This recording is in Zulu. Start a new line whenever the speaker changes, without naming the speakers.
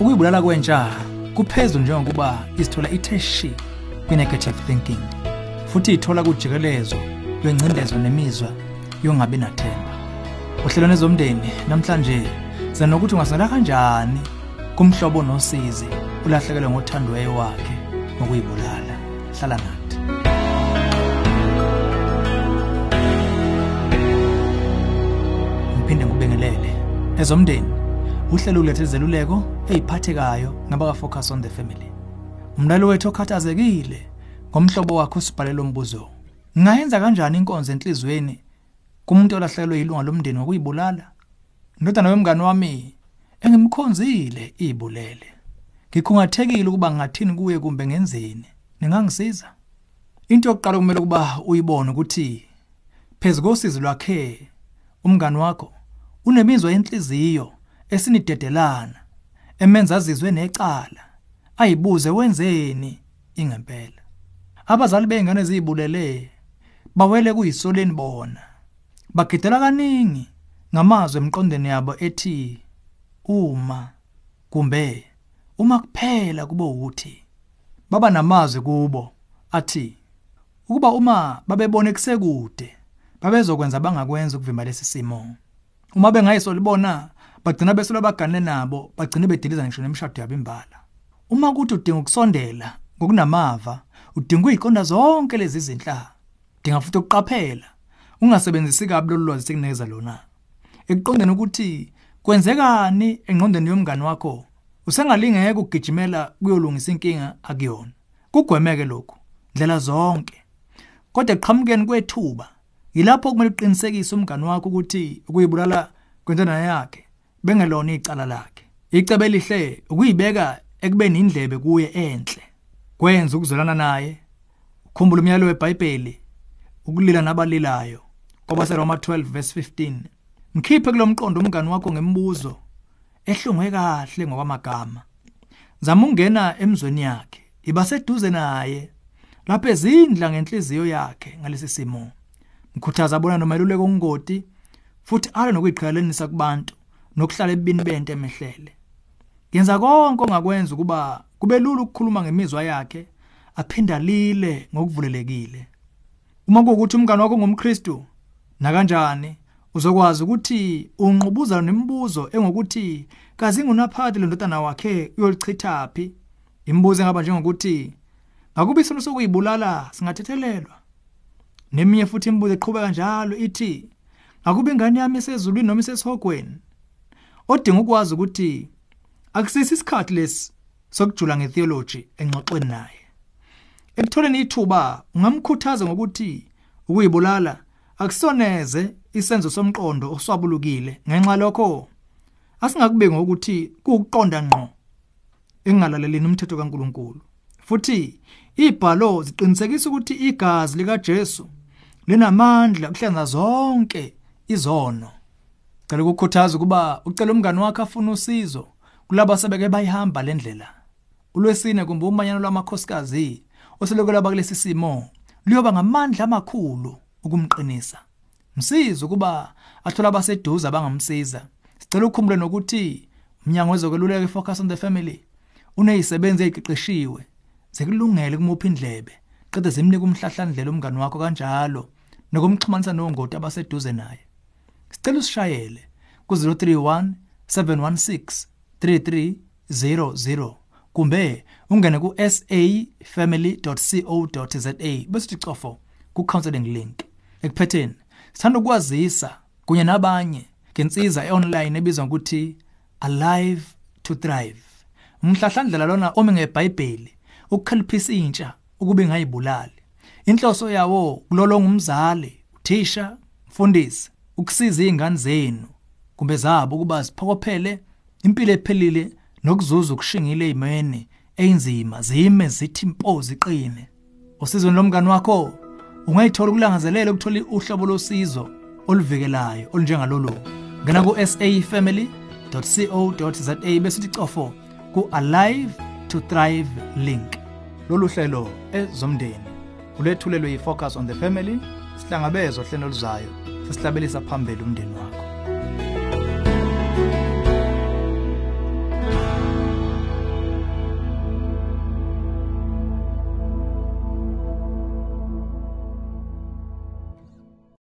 ukuyibulala kwentsha kuphezulu njengokuba isithola ithe shi kwi-negative thinking futhi ithola kujikelezo lwengcindezo nemizwa yongabi nathemba. Uhlelo nezomndeni namhlanje zanokuthi ungasingela kanjani kumhlobo nosizi ulahlekelwe ngothandweyo wakhe ngokuyibulala. Hlala nathi. Ngiphinde ngikubengelele ezomndeni uhlelo ulethe izeluleko eziphathekayo ngabaka focus on the family. Umlalo wethu okhathazekile ngomhlobo wakhe usibhalela umbuzo ngayenza kanjani inkonzo enhlizweni kumuntu olahlekelwe ilunga lomndeni ngokuyibulala? Indodana yomngane wami engimkhonzile ibulele ngikhungathekile ukuba ngathini kuye kumbe ngenzeni. Ningangisiza? Into yokuqala kumele ukuba uyibone ukuthi phezulu kosizi lwakhe umngane wakho unemizwa yenhliziyo esinidedelana. Emenza azizwe necala ayibuze wenzeni ingempela. Abazali bengane ezibulele bawele kuyisoleni bona. Bagidela kaningi ngamazwi emqondweni yabo ethi uma kumbe uma kuphela kube ukuthi baba namazwi kubo athi ukuba uma babebone kusekude babezokwenza bangakwenza ukuvimba lesi simo. Uma bengayisolibona bagcina besola bagane nabo bagcine bediliza ngisho nemishado yabo imbala. Uma kuthi udinga ukusondela ngokunamava udinga uyiqonda zonke lezi zinhla dinga futhi ukuqaphela ungasebenzisi kabi lolu lwazi sekunikeza lona. Ekuqondeni ukuthi kwenzekani engqondweni yomngane wakho? Usengalingeke ukugijimela kuyolungisa inkinga akuyona. Kugwemeke lokhu ndlela zonke. Kodwa eqhamukeni kwethuba yilapho kumele uqinisekise umngane wakho ukuthi ukuyibulala kwentona yakhe. Bengelona icala lakhe. Icebe elihle ukuyibeka ekubeni indlebe kuye enhle. Kwenza ukuzolana naye ukhumbula umyalo weBhayibheli ukulila nabalilayo. Ngoba seRoma 12 verse 15 mkhiphe kulomqondo umngane wakho ngemibuzo ehlungwe kahle ngokwamagama. Zama ungena emzweni yakhe iba seduze naye lapho ezindla ngenhliziyo yakhe ngalesi simo. Mkhuthaza abona nomeluleko ongoti futhi ale nokuyiqhalanisa kubantu. Nokuhlala ebini bento emehlele. Yenza konke ongakwenza ukuba kube lula ukukhuluma ngemizwa yakhe aphinda lile ngokuvulelekile. Uma kuwukuthi umngane wakho ngumKristu na kanjani uzokwazi ukuthi unqubuza nemibuzo engokuthi kazi ngunaphakade lendodana wakhe uyolichithaphi imibuzo engaba njengokuthi ngakuba isono sokuyibulala singathethelelwa? Neminye futhi imibuzo eqhubeka njalo ithi ngakuba ingane yami esezulwini noma isesihogweni odinga ukwazi ukuthi akusisi isikhathi lesi sokujula ngetheology engxoxweni naye. Ekutholeni ithuba ungamkhuthaza ngokuthi ukuyibulala akusoneze isenzo somqondo oswabulukile. Ngenxa lokho asingakubeki ngokuthi kuukuqonda ngqo engalaleleni umthetho kaNkuluNkulu. Futhi ibhalo ziqinisekisa ukuthi igazi lika Jesu linamandla ukuhlenza zonke izono. Cela ukukhuthaza ukuba ucela umngane wakhe afuna usizo kulabo asebeke bayihamba lendlela ulwesine kumbe umanyano lwamakhosikazi oselokulaba kulesi simo liyoba ngamandla amakhulu ukumqinisa. Msiza ukuba athola abaseduze abangamsiza. Sicela ukukhumbule nokuthi umnyango wezokweluleka ifocus on the family uneyisebenzi eziqeqeshiwe zekulungele kumuphi indlebe qede zimnika umhlahlandlela umngane wakho kanjalo nokumxhumanisa nongoti abaseduze naye. Sicela usishayele ku-031 716 3300 kumbe ungene ku-safamily.co.za bese ucofo ku-counseling link. Ekuphetheni sithanda ukwazisa kunye nabanye ngensiza e-online ebizwa ngokuthi alive to thrive. Umhlahlandlela lona ome ngeBhayibheli ukukhaliphisa intsha ukuba ingayibulali inhloso yawo kulolonga umzali uthisha mfundisi. Ukusiza izingane zenu kumbe zabo ukuba ziphokophele impilo ephelile nokuzuza ukushingile ezimene einzima zime zithi impo ziqine. Usizweni lomngane wakho ungayithola ukulangazelela ukuthola uhlobo losizo oluvikelayo olunjengalolu. Ngena ku safamily.co.za bese uthi cofo ku alive to thrive link. Lolu hlelo ezomndeni ulethulelwe yi focus on the family sihlangabezwa hlelo luzayo sesihlabelisa phambili umndeni wakho.